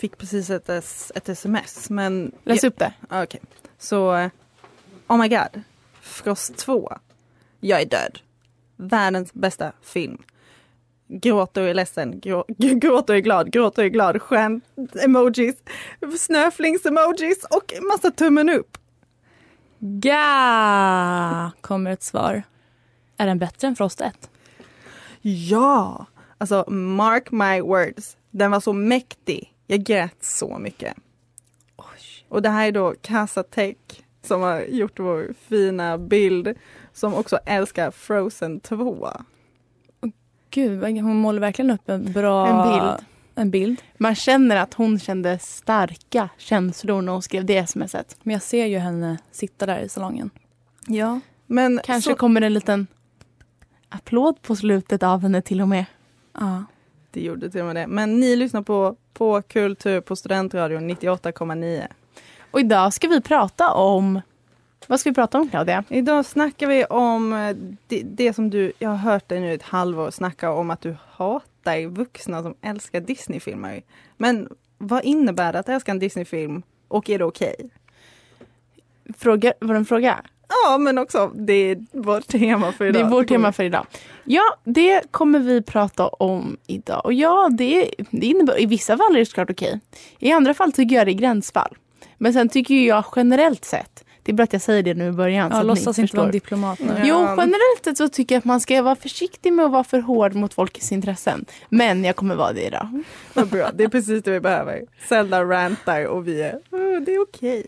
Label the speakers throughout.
Speaker 1: fick precis ett, ett sms. Men
Speaker 2: Läs upp det.
Speaker 1: Okej. Så, eh, oh my god. Frost 2. Jag är död. Världens bästa film. Gråter och är ledsen, grå, gråter och är glad, gråter och är glad, stjärn emojis, snöflings-emojis och massa tummen upp.
Speaker 3: Ga kommer ett svar. Är den bättre än Frost 1?
Speaker 1: Ja! Alltså, mark my words. Den var så mäktig. Jag grät så mycket. Och det här är då Casa Tech som har gjort vår fina bild som också älskar Frozen 2.
Speaker 3: Gud, hon målar verkligen upp en bra
Speaker 2: En bild.
Speaker 3: En bild.
Speaker 2: Man känner att hon kände starka känslor när hon skrev det smset.
Speaker 3: Men jag ser ju henne sitta där i salongen.
Speaker 1: Ja, men
Speaker 2: Kanske
Speaker 1: så,
Speaker 2: kommer en liten applåd på slutet av henne till och med.
Speaker 3: Ja.
Speaker 1: Det gjorde till och med det. Men ni lyssnar på, på Kultur på Studentradion 98,9.
Speaker 2: Och idag ska vi prata om... Vad ska vi prata om Claudia?
Speaker 1: Idag snackar vi om eh, det, det som du, jag har hört dig nu ett halvår snacka om att du hatar vuxna som älskar Disneyfilmer. Men vad innebär det att älska en Disneyfilm och är det okej?
Speaker 2: Fråga, var det en fråga?
Speaker 1: Ja, men också det är vårt tema för
Speaker 2: Det
Speaker 1: idag.
Speaker 2: är vårt tema för idag. Ja, det kommer vi prata om idag. Och ja, det, det innebär, i vissa fall är det såklart okej. I andra fall tycker jag det är gränsfall. Men sen tycker jag generellt sett, det är bra att jag säger det nu i början. så
Speaker 3: Ja, låtsas inte vara en diplomat nu.
Speaker 1: Ja.
Speaker 2: Jo, generellt sett så tycker jag att man ska vara försiktig med att vara för hård mot folkets intressen. Men jag kommer vara det idag.
Speaker 1: Vad bra, det är precis det vi behöver. Zelda rantar och vi är, "Oh, det är okej.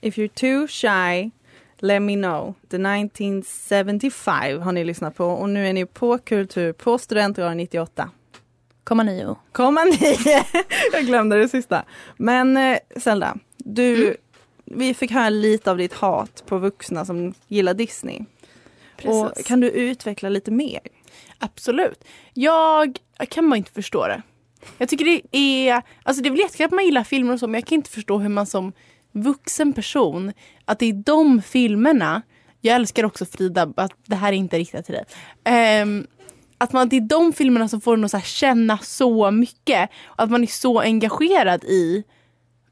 Speaker 1: If you're too shy, let me know. The 1975 har ni lyssnat på och nu är ni på Kultur på Studentradion 98.
Speaker 3: Komma nio.
Speaker 1: Komma nio! Jag glömde det sista. Men eh, Zelda, du,
Speaker 2: Mm.
Speaker 1: vi fick höra lite av ditt hat på vuxna som gillar Disney. Och kan du utveckla lite mer?
Speaker 2: Absolut. Jag, jag kan bara inte förstå det. Jag tycker det är, alltså det är väl jättekul att man gillar filmer och så men jag kan inte förstå hur man som vuxen person, att det är de filmerna, jag älskar också Frida, att det här är inte riktat till dig. Um, att man, det är de filmerna som får en att så här känna så mycket. Och att man är så engagerad i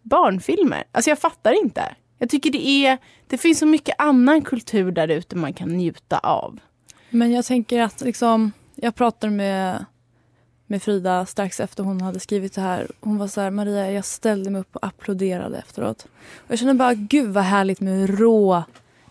Speaker 2: barnfilmer. Alltså jag fattar inte. Jag tycker det är, det finns så mycket annan kultur där ute man kan njuta av.
Speaker 3: Men jag tänker att liksom, jag pratade med, med Frida strax efter hon hade skrivit det här. Hon var så här, Maria jag ställde mig upp och applåderade efteråt. Och jag kände bara, gud vad härligt med rå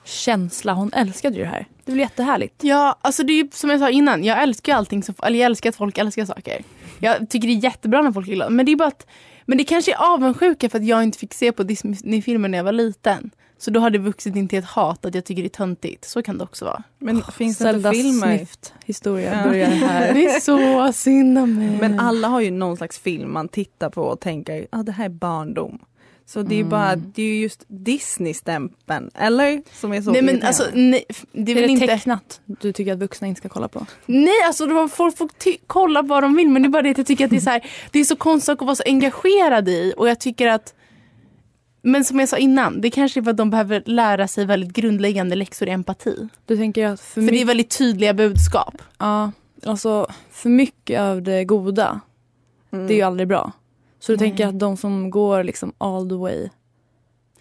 Speaker 3: känsla. Hon älskade ju det här. Det blev jättehärligt.
Speaker 2: Ja, alltså det är ju som jag sa innan. Jag älskar ju allting. Som, eller jag älskar att folk älskar saker. Jag tycker det är jättebra när folk är glada. Men det är bara att, men det kanske är avundsjuka för att jag inte fick se på Disney-filmer när jag var liten. Så då har det vuxit in till ett hat att jag tycker det är töntigt. Så kan det också vara.
Speaker 1: Men finns det inte filmer?
Speaker 3: snyft-historia
Speaker 1: Ja.
Speaker 3: börjar här.
Speaker 2: Det är så synd om mig.
Speaker 1: Men alla har ju någon slags film man tittar på och tänker, ja ah, det här är barndom. Så det är ju
Speaker 3: Mm.
Speaker 1: bara, det är ju just Disney-stämpeln, eller? Som är så
Speaker 2: nej men alltså nej, det är
Speaker 3: Är
Speaker 2: väl
Speaker 3: det
Speaker 2: inte...
Speaker 3: tecknat du tycker att vuxna inte ska kolla på?
Speaker 2: Nej alltså de- folk får ty- kolla vad de vill men det är bara det att jag tycker att det är så här, det är så konstigt att vara så engagerad i och jag tycker att men som jag sa innan, det kanske är för att de behöver lära sig väldigt grundläggande läxor i empati.
Speaker 3: Du tänker att för,
Speaker 2: För det är väldigt tydliga budskap.
Speaker 3: ja, alltså, för mycket av det goda,
Speaker 1: Mm.
Speaker 3: det är ju aldrig bra. Så du
Speaker 2: Nej.
Speaker 3: tänker att de som går liksom all the way,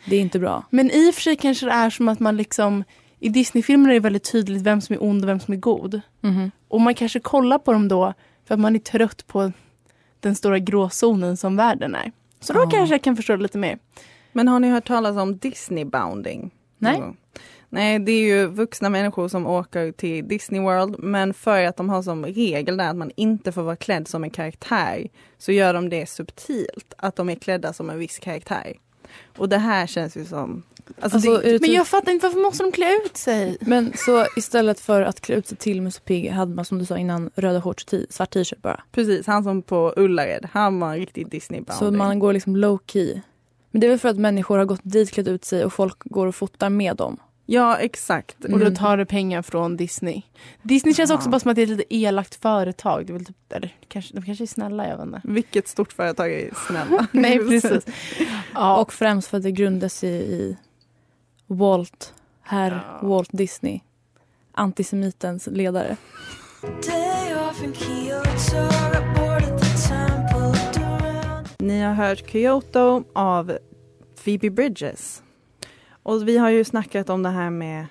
Speaker 3: det är inte bra.
Speaker 2: Men i och för sig kanske det är som att man liksom i Disneyfilmer är det väldigt tydligt vem som är ond och vem som är god.
Speaker 3: Mhm.
Speaker 2: Och man kanske kollar på dem då för att man är trött på den stora gråzonen som världen är. Så då
Speaker 3: Ja.
Speaker 2: kanske jag kan förstå det lite mer.
Speaker 1: Men har ni hört talas om Disney bounding?
Speaker 3: Nej.
Speaker 1: Mm. Nej, det är ju vuxna människor som åker till Disney World men för att de har som regel där att man inte får vara klädd som en karaktär så gör de det subtilt, att de är klädda som en viss karaktär. Och det här känns ju som... Alltså,
Speaker 3: Alltså,
Speaker 1: det,
Speaker 2: Men jag fattar inte varför måste de klä ut sig?
Speaker 3: Men så istället för att klä ut sig till Musse Pigg hade man som du sa innan röda shorts och svart t-shirt bara.
Speaker 1: precis, han som på Ullared, han var en riktig Disney bounding.
Speaker 3: Så man går liksom low key. Men det är väl för att människor har gått dit, klätt ut sig och folk går och fotar med dem.
Speaker 1: Ja, exakt.
Speaker 2: Och då
Speaker 3: Mm.
Speaker 2: tar det pengar från Disney. Disney känns också
Speaker 1: Ja.
Speaker 2: bara som att det är ett lite elakt företag. Det är väl typ, eller, kanske, de kanske är snälla, jag vet inte.
Speaker 1: Vilket stort företag är snälla.
Speaker 2: Nej, precis. Ja,
Speaker 3: Och främst för att det grundas i, i Walt, herr
Speaker 2: Ja.
Speaker 3: Walt Disney. Antisemitens ledare.
Speaker 1: Ni har hört Kyoto av Phoebe Bridges. Och vi har ju snackat om det här med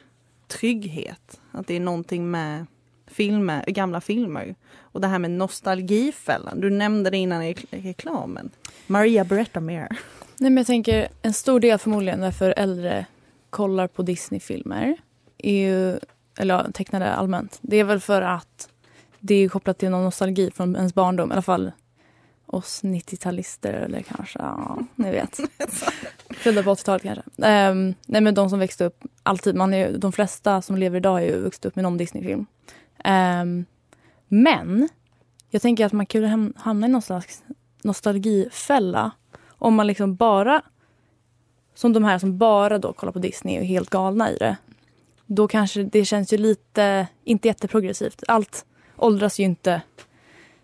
Speaker 1: trygghet. Att det är någonting med filmer, gamla filmer. Och det här med nostalgifällan. Du nämnde det innan i reklamen. Maria, berätta mer.
Speaker 3: Nej, men jag tänker en stor del förmodligen varför äldre kollar på Disney-filmer, är ju, eller tecknade allmänt, det är väl för att det är kopplat till någon nostalgi från ens barndom, i alla fall oss 90-talister eller kanske, ja, ni vet. Födda på 80-talet kanske. Ehm, nej men de som växte upp, alltid, man är, de flesta som lever idag har ju vuxit upp med någon Disney-film. Ehm, men jag tänker att man kan hamna i någon slags nostalgifälla om man liksom bara, som de här som bara då kollar på Disney och är helt galna i det. Då kanske det känns ju lite, inte jätteprogressivt. Allt åldras ju inte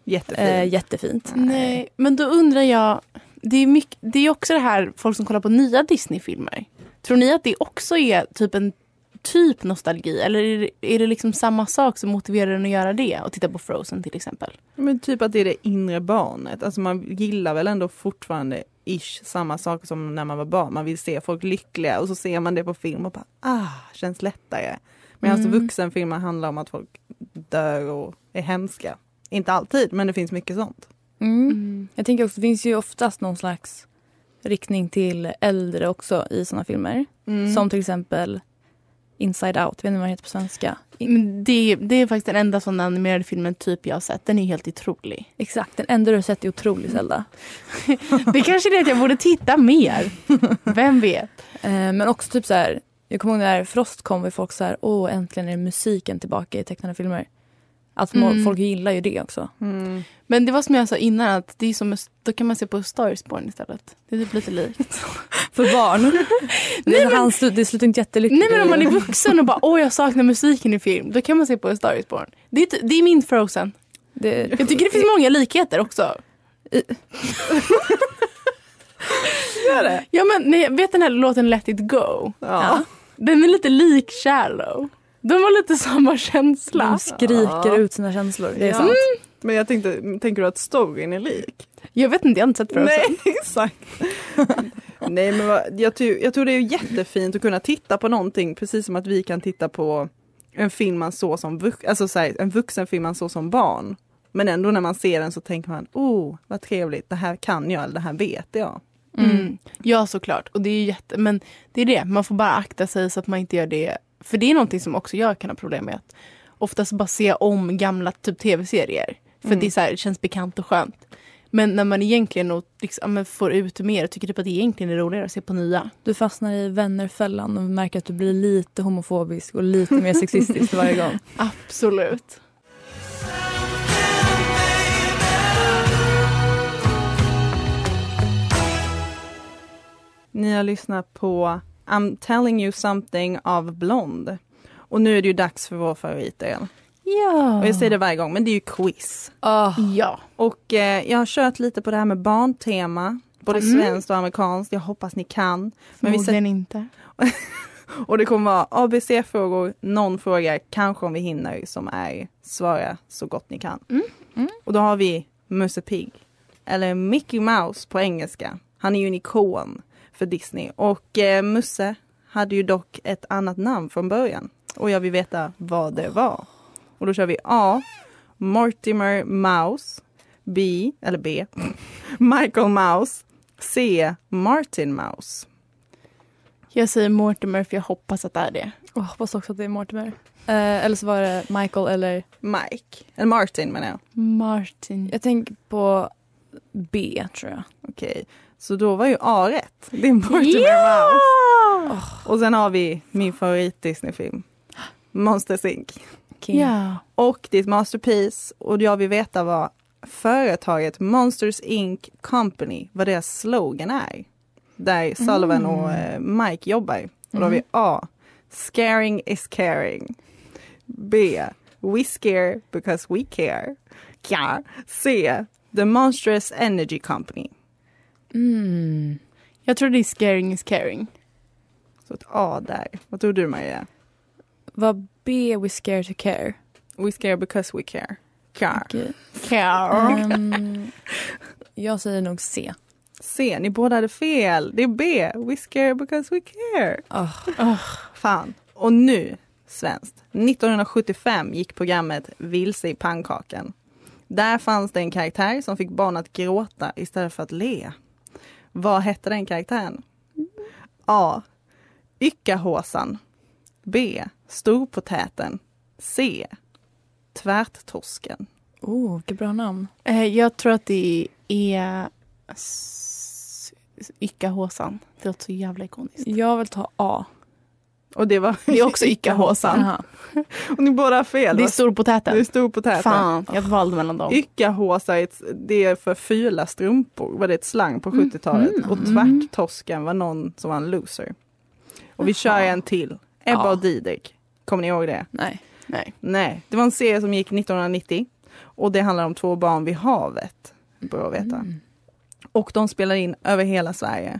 Speaker 1: Jättefint.
Speaker 3: eh, jättefint.
Speaker 2: Nej, men då undrar jag. Det är, mycket, det är också det här folk som kollar på nya Disney-filmer. Tror ni att det också är typ en typ nostalgi? Eller är det, är det liksom samma sak som motiverar en att göra det? Och titta på Frozen till exempel.
Speaker 1: Men typ att det är det inre barnet. Alltså man gillar väl ändå fortfarande ish samma saker som när man var barn. Man vill se folk lyckliga och så ser man det på film och bara ah, känns lättare. Medan
Speaker 3: Mm.
Speaker 1: vuxenfilmer handlar om att folk dör och är hemska. Inte alltid, men det finns mycket sånt.
Speaker 3: Mm. Jag tänker också, det finns ju oftast någon slags riktning till äldre också i såna filmer.
Speaker 1: Mm.
Speaker 3: Som till exempel Inside Out, vet ni vad den heter på svenska?
Speaker 2: Men det, det är faktiskt den enda sån animerade filmen typ jag har sett. Den är helt otrolig.
Speaker 3: Exakt, den enda du har sett är otrolig Zelda.
Speaker 2: Det kanske är det att jag borde titta mer. Vem vet?
Speaker 3: Eh, men också typ så här, jag kommer ihåg när Frost kom var folk så här, åh äntligen är musiken tillbaka i tecknade filmer. Att
Speaker 2: Mm.
Speaker 3: folk gillar ju det också.
Speaker 1: Mm.
Speaker 2: Men det var som jag sa innan att det är som, då kan man se på Star is Born istället. Det är typ lite likt.
Speaker 3: För barn. Nej, men, han slut, det slutar inte jättelyckligt.
Speaker 2: Nej men om man är vuxen och bara åh jag saknar musiken i film. Då kan man se på Star is Born. Det är, det är min Frozen.
Speaker 3: det,
Speaker 2: Jag tycker det finns många likheter också.
Speaker 1: Gör det?
Speaker 2: Ja men nej, vet den här låten Let it go?
Speaker 1: Ja.
Speaker 2: Den är lite lik Shallow. De har lite samma känsla.
Speaker 3: de skriker
Speaker 1: Ja.
Speaker 3: ut sina känslor. Det är
Speaker 1: Ja.
Speaker 3: sant.
Speaker 1: Men jag tänkte, tänker du att storyn är lik?
Speaker 2: Jag vet inte, jag har inte sett Frozen.
Speaker 1: Nej, exakt. Nej men vad, jag, tror, jag tror det är jättefint att kunna titta på någonting precis som att vi kan titta på en film man såg som vux, alltså så här, en vuxen film man såg som barn. Men ändå när man ser den så tänker man, oh vad trevligt, det här kan jag, eller det här vet jag.
Speaker 2: Mm. Ja såklart. Och det är ju jätte, men det är det, man får bara akta sig så att man inte gör det. För det är någonting som också jag kan ha problem med. Att oftast bara se om gamla typ tv-serier. För
Speaker 1: Mm.
Speaker 2: det är så här, känns bekant och skönt. Men när man egentligen liksom, får ut mer och tycker typ att det egentligen är roligare att se på nya.
Speaker 3: Du fastnar i vännerfällan och märker att du blir lite homofobisk och lite mer sexistisk varje gång.
Speaker 2: Absolut.
Speaker 1: Ni har lyssnat på I'm telling you something av Blond. Och nu är det ju dags för vår favoritdel.
Speaker 2: Ja.
Speaker 1: Och jag säger det varje gång, men det är ju quiz.
Speaker 3: Ah,
Speaker 2: Ja.
Speaker 1: Och eh, jag har kört lite på det här med barntema. Både
Speaker 2: Mm.
Speaker 1: svenskt och amerikanskt. Jag hoppas ni kan. Men vi
Speaker 2: Förmodligen inte.
Speaker 1: Och det kommer vara ABC-frågor, någon fråga, kanske om vi hinner, som är svara så gott ni kan.
Speaker 2: Mm.
Speaker 3: Mm.
Speaker 1: Och då har vi Musse Pigg, eller Mickey Mouse på engelska. Han är ju en ikon för Disney. Och eh, Musse hade ju dock ett annat namn från början. Och jag vill veta vad det var. Och då kör vi A. Mortimer Mouse. B, eller B. Michael Mouse. C. Martin Mouse.
Speaker 2: Jag säger Mortimer för jag hoppas att det är det.
Speaker 3: jag hoppas också att det är Mortimer. Eh, eller så var det Michael eller...
Speaker 1: Mike. Eller Martin menar jag.
Speaker 2: Martin.
Speaker 3: Jag tänker på B tror jag.
Speaker 1: Okej, så då var ju A rätt. Det är Mortimer Mouse. Och sen har vi min favorit Disney-film. Monsters Inc.
Speaker 3: King.
Speaker 2: Ja.
Speaker 1: Och ditt masterpiece. Och jag vill veta vad företaget Monsters Inc. Company, vad deras slogan är. Där Sullivan och eh, Mike jobbar. Och då har vi A. Scaring is caring. B. We scare because we care. Care. C. The Monstrous Energy Company.
Speaker 3: Mm.
Speaker 2: Jag tror det är scaring is caring.
Speaker 1: Så ett A där. Vad tror du Maria?
Speaker 3: Var B We Scare to Care?
Speaker 1: We scare because we care. Care.
Speaker 3: Okej.
Speaker 2: Care.
Speaker 3: Ehm, jag säger nog C.
Speaker 1: C, ni båda hade fel. Det är B. We scare because we care.
Speaker 3: Ah.
Speaker 1: Fan. Och nu, svenskt. 1975 gick programmet Vilse i pannkakan. Där fanns det en karaktär som fick barn att gråta istället för att le. Vad hette den karaktären? A. Yckahåsan. B. Storpotäten. C. Tvärtorsken.
Speaker 3: Oh, vilket bra namn.
Speaker 2: Eh, jag tror att det är Yckahåsan. Det låter så jävla ikoniskt.
Speaker 3: Jag vill ta A.
Speaker 1: Och det var
Speaker 2: Det är också Yckahåsan.
Speaker 3: Jaha.
Speaker 1: Och ni båda har fel.
Speaker 2: Det är storpotäten.
Speaker 1: det är storpotäten.
Speaker 2: Fan, jag valde mellan dem.
Speaker 1: Ett- det är för fula strumpor, var det ett slang på 70-talet.
Speaker 2: Mm.
Speaker 1: Och tvärttorsken var någon som var en loser. Och vi kör en till. Ebba
Speaker 3: Ja.
Speaker 1: och Didrik. Kommer ni ihåg det?
Speaker 3: Nej.
Speaker 2: Nej.
Speaker 1: Nej, det var en serie som gick 1990. Och det handlar om två barn vid havet. Bra att veta.
Speaker 2: Mm.
Speaker 1: Och de spelar in över hela Sverige.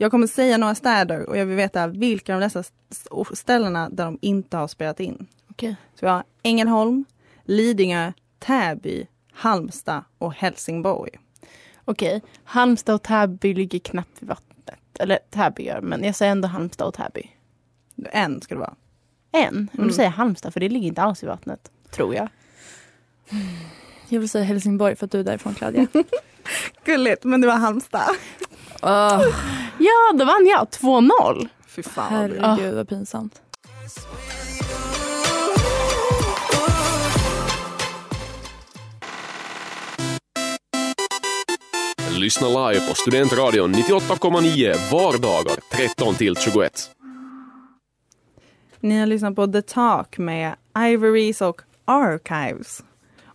Speaker 1: Jag kommer säga några städer och jag vill veta vilka av dessa st- ställena där de inte har spelat in.
Speaker 2: Okej.
Speaker 1: Så vi har Ängelholm, Lidingö, Täby, Halmstad och Helsingborg.
Speaker 2: Okej, Halmstad och Täby ligger knappt vid vattnet. Eller Täby gör, men jag säger ändå Halmstad och Täby.
Speaker 1: En ska det vara.
Speaker 2: En? Men
Speaker 1: Mm.
Speaker 2: du säger Halmstad för det ligger inte alls vid vattnet. Tror jag.
Speaker 3: Jag vill säga Helsingborg för att du är därifrån Claudia.
Speaker 1: Gulligt, men det var Halmstad.
Speaker 3: oh,
Speaker 2: Ja, då vann jag. 2-0.
Speaker 1: Fy fan
Speaker 3: herregud vad pinsamt.
Speaker 4: Lyssna live på Studentradion 98,9 vardagar 13 till 21.
Speaker 1: Ni har lyssnat på The Talk med Ivories och Archives.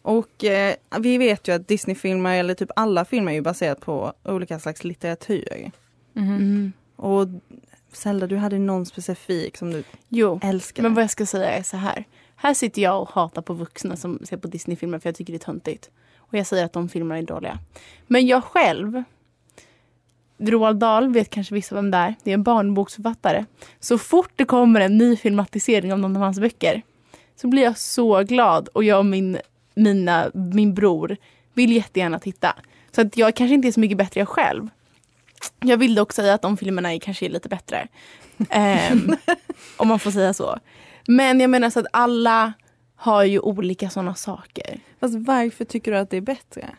Speaker 1: Och eh, vi vet ju att Disney-filmer, eller typ alla filmer, är ju baserat på olika slags litteratur.
Speaker 2: Mm.
Speaker 1: Och Zelda, du hade någon specifik som du
Speaker 2: Jo,
Speaker 1: älskar.
Speaker 2: men vad jag ska säga är så här. Här sitter jag och hatar på vuxna som ser på Disney-filmer för jag tycker det är töntigt. Och jag säger att de filmerna är dåliga. Men jag själv, Roald Dahl vet kanske vissa vem det är. Det är en barnboksförfattare. Så fort det kommer en ny filmatisering av någon av hans böcker så blir jag så glad och jag och min, mina, min bror vill jättegärna titta. Så att jag kanske inte är så mycket bättre jag själv. Jag vill dock säga att de filmerna är, kanske är lite bättre. Ehm, om man får säga så. Men jag menar så att alla har ju olika sådana saker.
Speaker 1: Fast varför tycker du att det är bättre?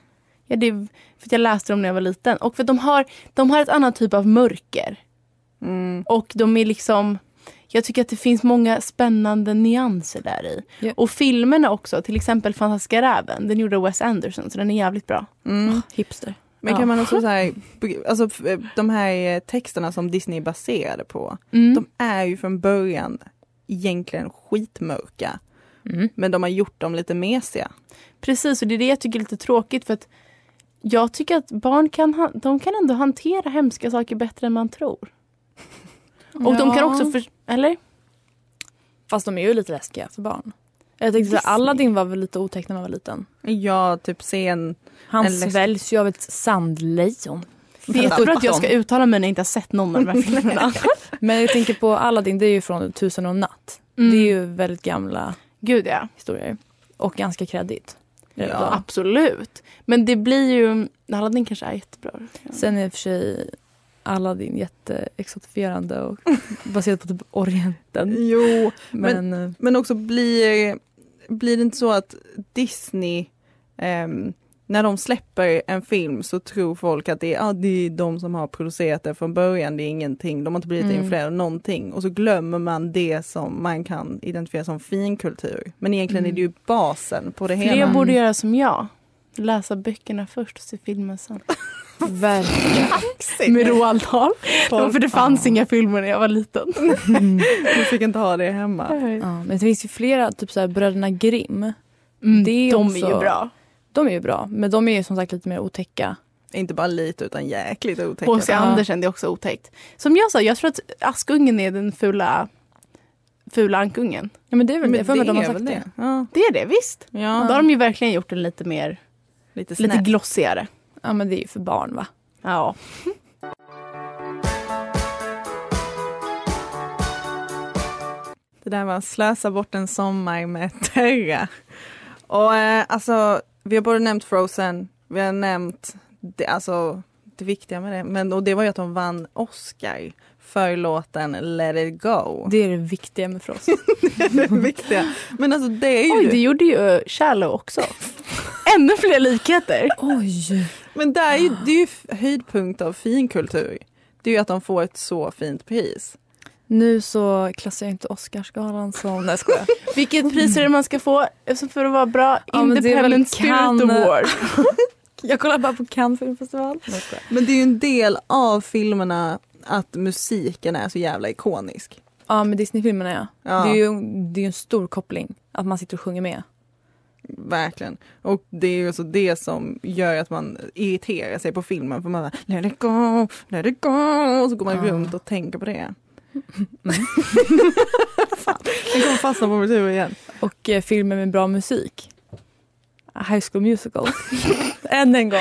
Speaker 2: Ja, det är för att jag läste dem när jag var liten. Och för att de har, de har ett annat typ av mörker.
Speaker 1: Mm.
Speaker 2: Och de är liksom... Jag tycker att det finns många spännande nyanser där i.
Speaker 3: Ja.
Speaker 2: Och filmerna också, till exempel Fantastiska räven. Den gjorde Wes Anderson, så den är jävligt bra.
Speaker 1: Mm.
Speaker 3: Hipster.
Speaker 1: Men
Speaker 2: Ja.
Speaker 1: kan man också säga, alltså de här eh, texterna som Disney är baserade på,
Speaker 2: Mm.
Speaker 1: de är ju från början egentligen skitmörka.
Speaker 3: Mm.
Speaker 1: Men de har gjort dem lite mesiga.
Speaker 2: Precis, och det är det jag tycker är lite tråkigt för att Jag tycker att barn kan, ha- de kan ändå hantera hemska saker bättre än man tror. Och de kan
Speaker 3: Ja.
Speaker 2: också, för, eller?
Speaker 3: Fast de är ju lite läskiga för barn. Jag tänkte såhär, Aladdin var väl lite otäck när man var liten.
Speaker 1: Ja, typ sen.
Speaker 3: Han
Speaker 1: En
Speaker 3: sväljs ju av ett sandlejon.
Speaker 2: Det är att jag ska uttala mig när jag inte har sett någon av de här filmerna.
Speaker 3: Men jag tänker på Aladdin, det är ju från Tusen och natt.
Speaker 2: Mm.
Speaker 3: Det är ju väldigt gamla
Speaker 2: Gud ja.
Speaker 3: historier. Och ganska kreddigt.
Speaker 2: ja. Absolut. Men det blir ju, Aladdin kanske är jättebra.
Speaker 3: Sen är i och för sig Aladdin jätteexotifierande och baserat på typ Orienten.
Speaker 1: Jo,
Speaker 3: Men, eh,
Speaker 1: men också blir, blir det inte så att Disney, ehm, när de släpper en film så tror folk att det är, ah, det är de som har producerat det från början, det är ingenting, de har inte blivit
Speaker 3: Mm.
Speaker 1: influerade av någonting. Och så glömmer man det som man kan identifiera som finkultur. Men egentligen är det ju basen på det
Speaker 2: Fler
Speaker 1: hela.
Speaker 2: borde göra som jag. Läsa böckerna först och se filmen sen.
Speaker 3: verkligen.
Speaker 2: Med Roald Dahl. Ja, för det fanns inga filmer när jag var liten.
Speaker 1: Du fick inte ha det hemma.
Speaker 3: Ja, men det finns ju flera, typ såhär Bröderna Grimm.
Speaker 2: Mm,
Speaker 3: Det är
Speaker 2: de
Speaker 3: också-
Speaker 2: är ju bra.
Speaker 3: De är ju bra, men de är ju som sagt lite mer otäcka.
Speaker 1: Inte bara lite utan jäkligt otäcka.
Speaker 2: H.C. Andersen, det är också otäckt. Som jag sa, jag tror att Askungen är den fula, fula ankungen.
Speaker 3: Ja men det är väl det, jag får mig att de har sagt
Speaker 1: väl
Speaker 3: det.
Speaker 1: Ja,
Speaker 2: Det är det visst.
Speaker 1: ja.
Speaker 2: Då har de ju verkligen gjort den lite mer,
Speaker 1: lite
Speaker 2: lite glossigare.
Speaker 3: Ja men det är ju för barn va?
Speaker 2: Ja.
Speaker 1: Det där var Slösa bort en sommar med Terra. Och eh, alltså, vi har både nämnt Frozen, vi har nämnt det, alltså, det viktiga med det, men och det var ju att de vann Oscar för låten Let it go.
Speaker 3: Det är det viktiga med oss.
Speaker 1: Det är det viktiga. Men alltså det är ju
Speaker 2: Oj, det gjorde ju Shallow också. Ännu fler likheter.
Speaker 3: Oj!
Speaker 1: Men det är ju, det är ju höjdpunkt av finkultur. Det är ju att de får ett så fint pris.
Speaker 3: Nu så klassar jag inte Oscarsgalan som... Nej skojar.
Speaker 2: Vilket pris är det man ska få för att vara bra?
Speaker 3: Ja,
Speaker 2: Independent Spirit. Award.
Speaker 3: Jag kollar bara på Cannes filmfestival.
Speaker 1: Men det är ju en del av filmerna att musiken är så jävla ikonisk.
Speaker 3: Ja med Disney-filmerna ja.
Speaker 1: Ja.
Speaker 3: Det är ju det är en stor koppling. Att man sitter och sjunger med.
Speaker 1: Verkligen. Och det är ju så det som gör att man irriterar sig på filmen. För man bara, let it go, let it go. Och så går man
Speaker 3: Ah.
Speaker 1: runt och tänker på det. Fan, den kommer fastna på mitt huvud igen.
Speaker 3: Och eh, filmer med bra musik. High School Musical. Än en gång.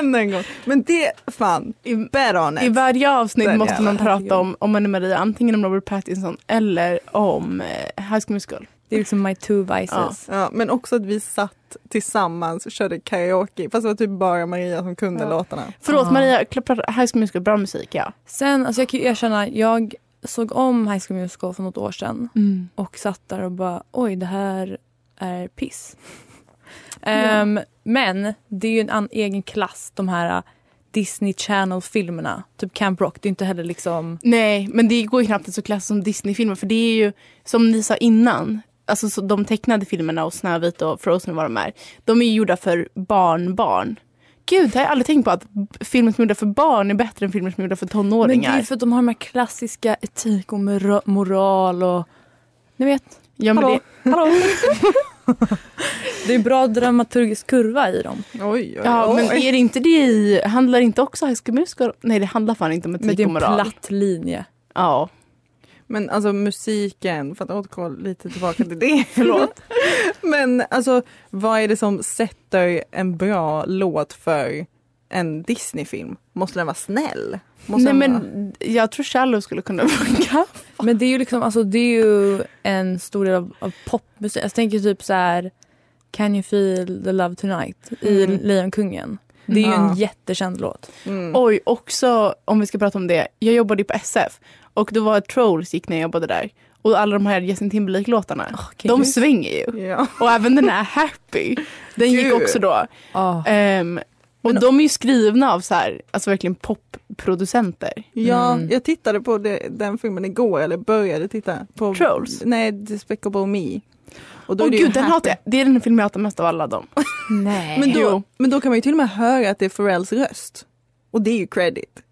Speaker 1: Än en gång. Men det, fan, bet
Speaker 2: I
Speaker 1: it.
Speaker 2: varje avsnitt
Speaker 1: Den
Speaker 2: måste man prata om, om Anna Maria, antingen om Robert Pattinson eller om eh, High School Musical.
Speaker 3: Det är liksom my two vices.
Speaker 1: Ja, men också att vi satt tillsammans och körde karaoke. Fast det var typ bara Maria som kunde
Speaker 3: Ja.
Speaker 1: låtarna.
Speaker 2: Förlåt
Speaker 3: Ah.
Speaker 2: Maria, High School Musical, bra musik ja.
Speaker 3: Sen, alltså jag kan ju erkänna, jag såg om High School Musical för något år sedan. Och satt där och bara, oj det här är piss. Ehm, men det är ju en an- egen klass, de här Disney Channel-filmerna. Typ Camp Rock, det är inte heller liksom...
Speaker 2: Nej, men det går ju knappt att så klass som Disney-filmer för det är ju som ni sa innan, alltså så de tecknade filmerna och Snövit och Frozen och vad de är, de är ju gjorda för barnbarn. Gud, det har jag aldrig tänkt på att filmer som är gjorda för barn är bättre än filmer som är gjorda för
Speaker 3: Men det
Speaker 2: tonåringar.
Speaker 3: är för att de har de här klassiska etik och mora- moral och... Ni vet,
Speaker 2: ja, men
Speaker 3: hallå,
Speaker 2: det,
Speaker 3: hallå. det är bra dramaturgisk kurva i dem.
Speaker 1: Oj, oj,
Speaker 2: ja, men
Speaker 1: oj.
Speaker 2: är det inte det i, handlar inte också High School Musical? Nej, det handlar fan inte om
Speaker 3: Men det
Speaker 2: etik
Speaker 3: är
Speaker 2: och
Speaker 3: en
Speaker 2: moral.
Speaker 3: platt linje.
Speaker 2: Ja.
Speaker 1: Men alltså musiken, för att återgå lite tillbaka till det, förlåt. Men alltså vad är det som sätter en bra låt för en Disney-film? Måste den vara snäll? Måste
Speaker 2: Nej,
Speaker 1: vara...
Speaker 2: men jag tror Shallow skulle kunna funka.
Speaker 3: Men det är ju liksom, alltså det är ju en stor del av, av popmusik. Jag tänker typ så här Can you feel the love tonight i
Speaker 1: Mm.
Speaker 3: Lejonkungen. Det är ju
Speaker 1: Ja.
Speaker 3: en jättekänd låt.
Speaker 1: Mm.
Speaker 2: Oj, också om vi ska prata om det. Jag jobbade ju på SF och då var Trolls gick när jag jobbade där. Och alla de här Justin Timberlake-låtarna, de svänger ju.
Speaker 1: Ja.
Speaker 2: Och även den här Happy, den gick också då.
Speaker 3: Ah.
Speaker 2: Ehm, och
Speaker 1: Men-
Speaker 2: de är ju skrivna av så här, alltså verkligen popproducenter.
Speaker 1: Ja,
Speaker 3: Mm.
Speaker 1: jag tittade på det, den filmen igår, eller började titta på
Speaker 2: Trolls?
Speaker 1: Nej, Despicable Me. Och
Speaker 2: Åh
Speaker 1: är det ju
Speaker 2: gud, den
Speaker 1: happy.
Speaker 2: hatar jag. Det är den film jag hatar mest av alla dem.
Speaker 3: Nej.
Speaker 1: Men då, men då kan man ju till och med höra att det är Pharrells röst. Och det är ju credit.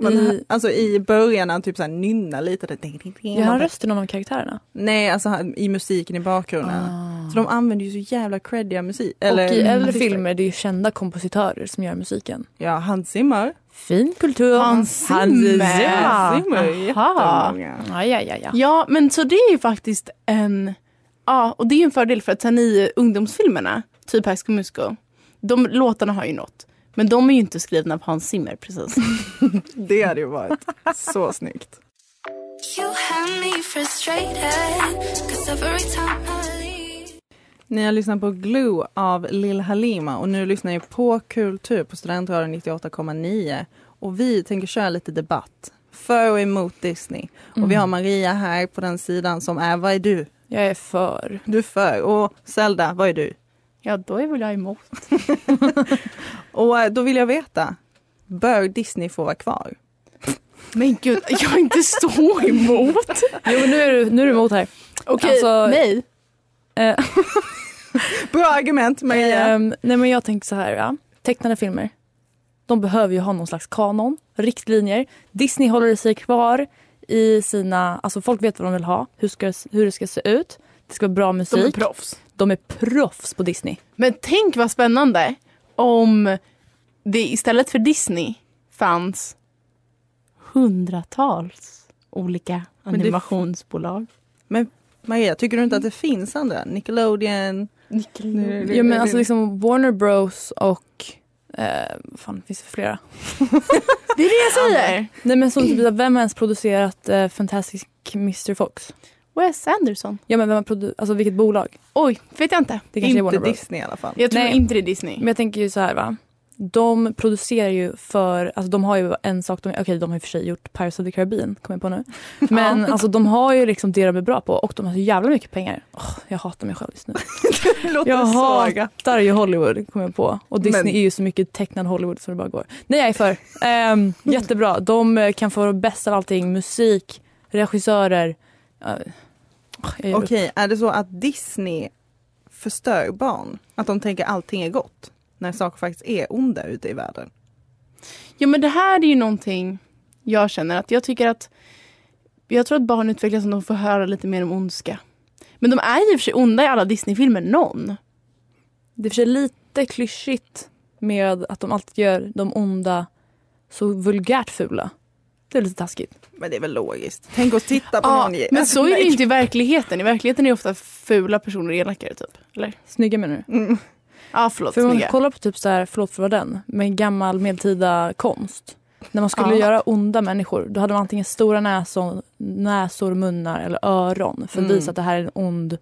Speaker 1: Man,
Speaker 3: I-
Speaker 1: Alltså i början han typ såhär nynnar lite.
Speaker 3: Gör han rösten av någon av karaktärerna?
Speaker 1: Nej, alltså han- i musiken i bakgrunden.
Speaker 3: Ah.
Speaker 1: Så de använder ju så jävla creddiga musik.
Speaker 3: och i äldre filmer det är ju kända kompositörer som gör musiken.
Speaker 1: Ja, Hans Zimmer.
Speaker 3: Fin kultur.
Speaker 2: Hans
Speaker 1: Hans
Speaker 2: Zimmer.
Speaker 1: Zimmer.
Speaker 2: Aha.
Speaker 3: Ja, ja, ja, ja.
Speaker 2: Ja, men så det är ju faktiskt en... Ja, och det är ju en fördel för att sen i ungdomsfilmerna, typ High School Musical, de låtarna har ju nått. Men de är ju inte skrivna av Hans Zimmer precis.
Speaker 1: Det hade ju varit så snyggt. Ni har lyssnat på Glue av Lil Halima och nu lyssnar ni på Kultur på Studentradion 98,9. Och vi tänker köra lite debatt. För och emot Disney. Och vi har Maria här på den sidan som är, vad är du?
Speaker 3: Jag är för.
Speaker 1: Du är för. Och Zelda, vad är du?
Speaker 2: Ja, då är väl jag emot.
Speaker 1: Och eh, då vill jag veta, bör Disney få vara kvar?
Speaker 2: Men gud, jag är inte så emot.
Speaker 3: Jo, men nu är du, nu är du emot här.
Speaker 2: Okej,
Speaker 3: Alltså-
Speaker 2: nej.
Speaker 3: Eh,
Speaker 1: Bra argument Maria.
Speaker 3: ehm, nej, men jag tänker så här. Ja. Tecknade filmer. De behöver ju ha någon slags kanon, riktlinjer. Disney håller sig kvar i sina... Alltså folk vet vad de vill ha, hur, ska, hur det ska se ut. Det ska vara bra
Speaker 2: De är
Speaker 3: musik.
Speaker 2: proffs.
Speaker 3: De är proffs på Disney.
Speaker 2: Men tänk vad spännande om det istället för Disney fanns hundratals olika
Speaker 1: Men det-
Speaker 2: animationsbolag.
Speaker 1: Maria, tycker du inte att det finns andra? Nickelodeon? Nu-
Speaker 3: Ja, men alltså liksom Warner Bros och... Eh, vad fan finns det för flera?
Speaker 2: Det är det jag säger!
Speaker 3: Nej men som typ, vem har ens producerat eh, Fantastic Mr Fox?
Speaker 2: Wes Anderson.
Speaker 3: Ja men vem har produ- alltså vilket bolag?
Speaker 2: Oj, vet jag inte.
Speaker 3: Det kanske är
Speaker 1: Inte
Speaker 3: Bros.
Speaker 1: Disney i alla fall.
Speaker 2: Jag tror
Speaker 3: Nej.
Speaker 2: inte det är Disney.
Speaker 3: Men jag tänker ju så här va. De producerar ju för, alltså de har ju en sak, de, okej de har i och för sig gjort Pirates of the Caribbean, kommer jag på nu. Men alltså de har ju liksom det de är bra på och de har så jävla mycket pengar. Åh, jag hatar mig själv just nu.
Speaker 1: Det
Speaker 3: Jag
Speaker 1: saga.
Speaker 3: hatar ju Hollywood, kommer jag på. Och Disney
Speaker 1: Men-
Speaker 3: är ju så mycket tecknad Hollywood som det bara går. Nej jag är för. Ehm, jättebra. De kan få bäst av allting. Musik, regissörer. Upp.
Speaker 1: Okej, är det så att Disney förstör barn? Att de tänker allting är gott? När saker faktiskt är onda ute i världen?
Speaker 2: Ja men det här är ju någonting jag känner att jag tycker att jag tror att barn utvecklas om de får höra lite mer om ondska. Men de är ju i och för sig onda i alla Disney-filmer, någon.
Speaker 3: Det är för sig lite klyschigt med att de alltid gör de onda så vulgärt fula. Det är lite taskigt.
Speaker 1: Men det är väl logiskt. Tänk oss titta på
Speaker 2: Ja,
Speaker 1: någon
Speaker 2: men
Speaker 1: Alltså,
Speaker 2: så är det ju inte i verkligheten. I verkligheten är ofta fula personer elakare typ. Eller?
Speaker 3: Snygga menar du?
Speaker 1: Mm.
Speaker 2: Ja förlåt,
Speaker 3: För om man
Speaker 2: snygga.
Speaker 3: kollar på typ så här, förlåt för vad den, med gammal medeltida konst. När man skulle
Speaker 2: Ja.
Speaker 3: göra onda människor, då hade man antingen stora näsor, näsor munnar eller öron för att
Speaker 1: Mm.
Speaker 3: visa att det här är en ond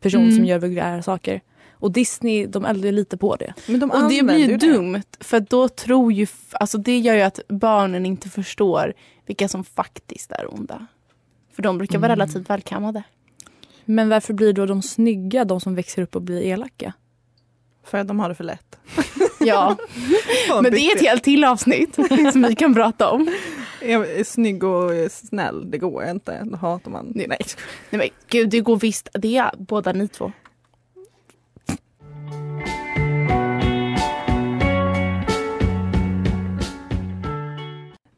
Speaker 3: person
Speaker 2: Mm.
Speaker 3: som gör vulgära saker. Och Disney, de eldar lite på det.
Speaker 1: Men de
Speaker 2: Och det blir ju
Speaker 1: det.
Speaker 2: dumt för då tror ju, alltså det gör ju att barnen inte förstår vilka som faktiskt är onda. För de brukar vara
Speaker 3: Mm.
Speaker 2: relativt välkammade.
Speaker 3: Men varför blir då de snygga de som växer upp och blir elaka?
Speaker 1: För att de har det för lätt.
Speaker 2: Ja, men det är ett helt till avsnitt som vi kan prata om.
Speaker 1: Jag är snygg och snäll, det går inte. Då hatar man.
Speaker 2: Nej.
Speaker 1: Nej.
Speaker 2: Nej men gud, det går visst. Det är båda ni två.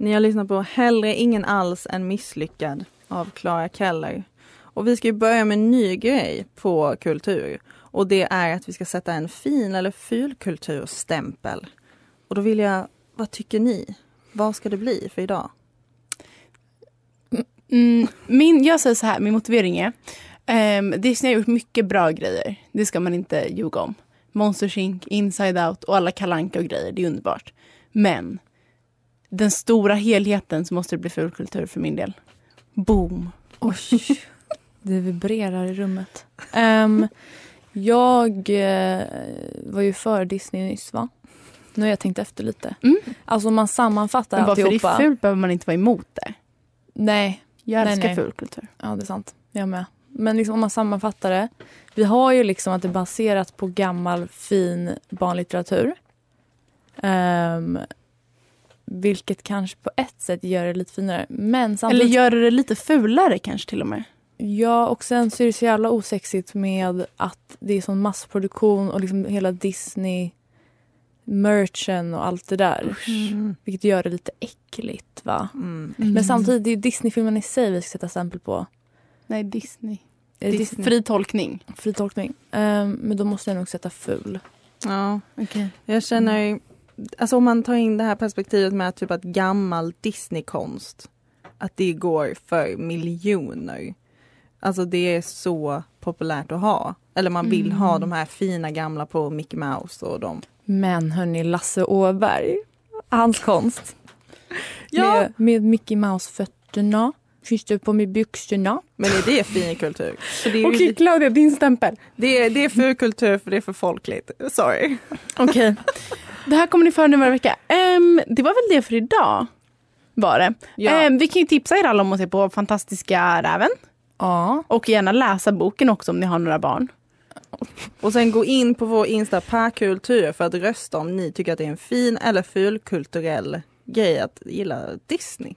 Speaker 1: Ni har lyssnat på Hellre ingen alls än misslyckad av Clara Keller. Och vi ska ju börja med en ny grej på kultur. Och det är att vi ska sätta en fin eller ful kulturstämpel. Och då vill jag, vad tycker ni? Vad ska det bli för idag?
Speaker 2: Mm, mm min, jag säger så här, min motivering är um, Disney har gjort mycket bra grejer. Det ska man inte ljuga om. Monsters Inc, Inside Out och alla kalanka och grejer. Det är underbart. Men den stora helheten så måste det bli fulkultur för min del. Boom.
Speaker 3: Oj, det vibrerar i rummet. Ehm, jag eh, var ju för Disney nyss va? Nu har jag tänkt efter lite.
Speaker 2: Mm.
Speaker 3: Alltså om man sammanfattar
Speaker 2: Men bara för det
Speaker 3: alltihopa.
Speaker 2: är fult behöver man inte vara emot det.
Speaker 3: Nej,
Speaker 2: Jag
Speaker 3: Nej,
Speaker 2: älskar
Speaker 3: nej.
Speaker 2: fulkultur.
Speaker 3: ja det är sant. Jag med. Men liksom om man sammanfattar det. Vi har ju liksom att det är baserat på gammal fin barnlitteratur. Ehm, vilket kanske på ett sätt gör det lite finare. Men
Speaker 2: Eller
Speaker 3: samtidigt
Speaker 2: gör det lite fulare kanske till och med.
Speaker 3: Ja, och sen så är det så jävla osexigt med att det är sån massproduktion och liksom hela Disney merchen och allt det där. Vilket gör det lite äckligt va.
Speaker 1: Mm.
Speaker 3: Men samtidigt, det är ju Disney-filmen i sig vi ska sätta stämpel på.
Speaker 2: Nej, Disney.
Speaker 3: Eh,
Speaker 2: Dis- Fri tolkning.
Speaker 3: Fri tolkning. Ehm, men då måste jag nog sätta ful.
Speaker 1: Ja,
Speaker 2: Okay.
Speaker 1: jag känner, alltså om man tar in det här perspektivet med typ att gammal Disneykonst, att det går för miljoner. Alltså det är så populärt att ha. Eller man vill ha de här fina gamla på Mickey Mouse och de.
Speaker 3: Men hörni, Lasse Åberg. Hans konst.
Speaker 1: Ja.
Speaker 3: Med, med Mickey Mouse-fötterna. Finns det på med byxorna.
Speaker 1: Men är det fin kultur?
Speaker 2: Okej Claudia, din stämpel.
Speaker 1: det, är, det är för kultur för det är för folkligt. Sorry.
Speaker 2: Okej. Det här kommer ni få nu varje vecka. Ehm, det var väl det för idag. Var det.
Speaker 1: Ja.
Speaker 2: Ehm, vi kan ju tipsa er alla om att se på Fantastiska räven.
Speaker 3: Ja.
Speaker 2: Och gärna läsa boken också om ni har några barn.
Speaker 1: Och sen gå in på vår Insta per kultur för att rösta om ni tycker att det är en fin eller ful kulturell grej att gilla Disney.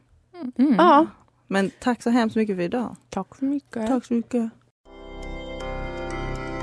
Speaker 3: Mm.
Speaker 2: Ja.
Speaker 1: Men tack så hemskt mycket för idag.
Speaker 3: Tack så mycket.
Speaker 1: Tack så mycket.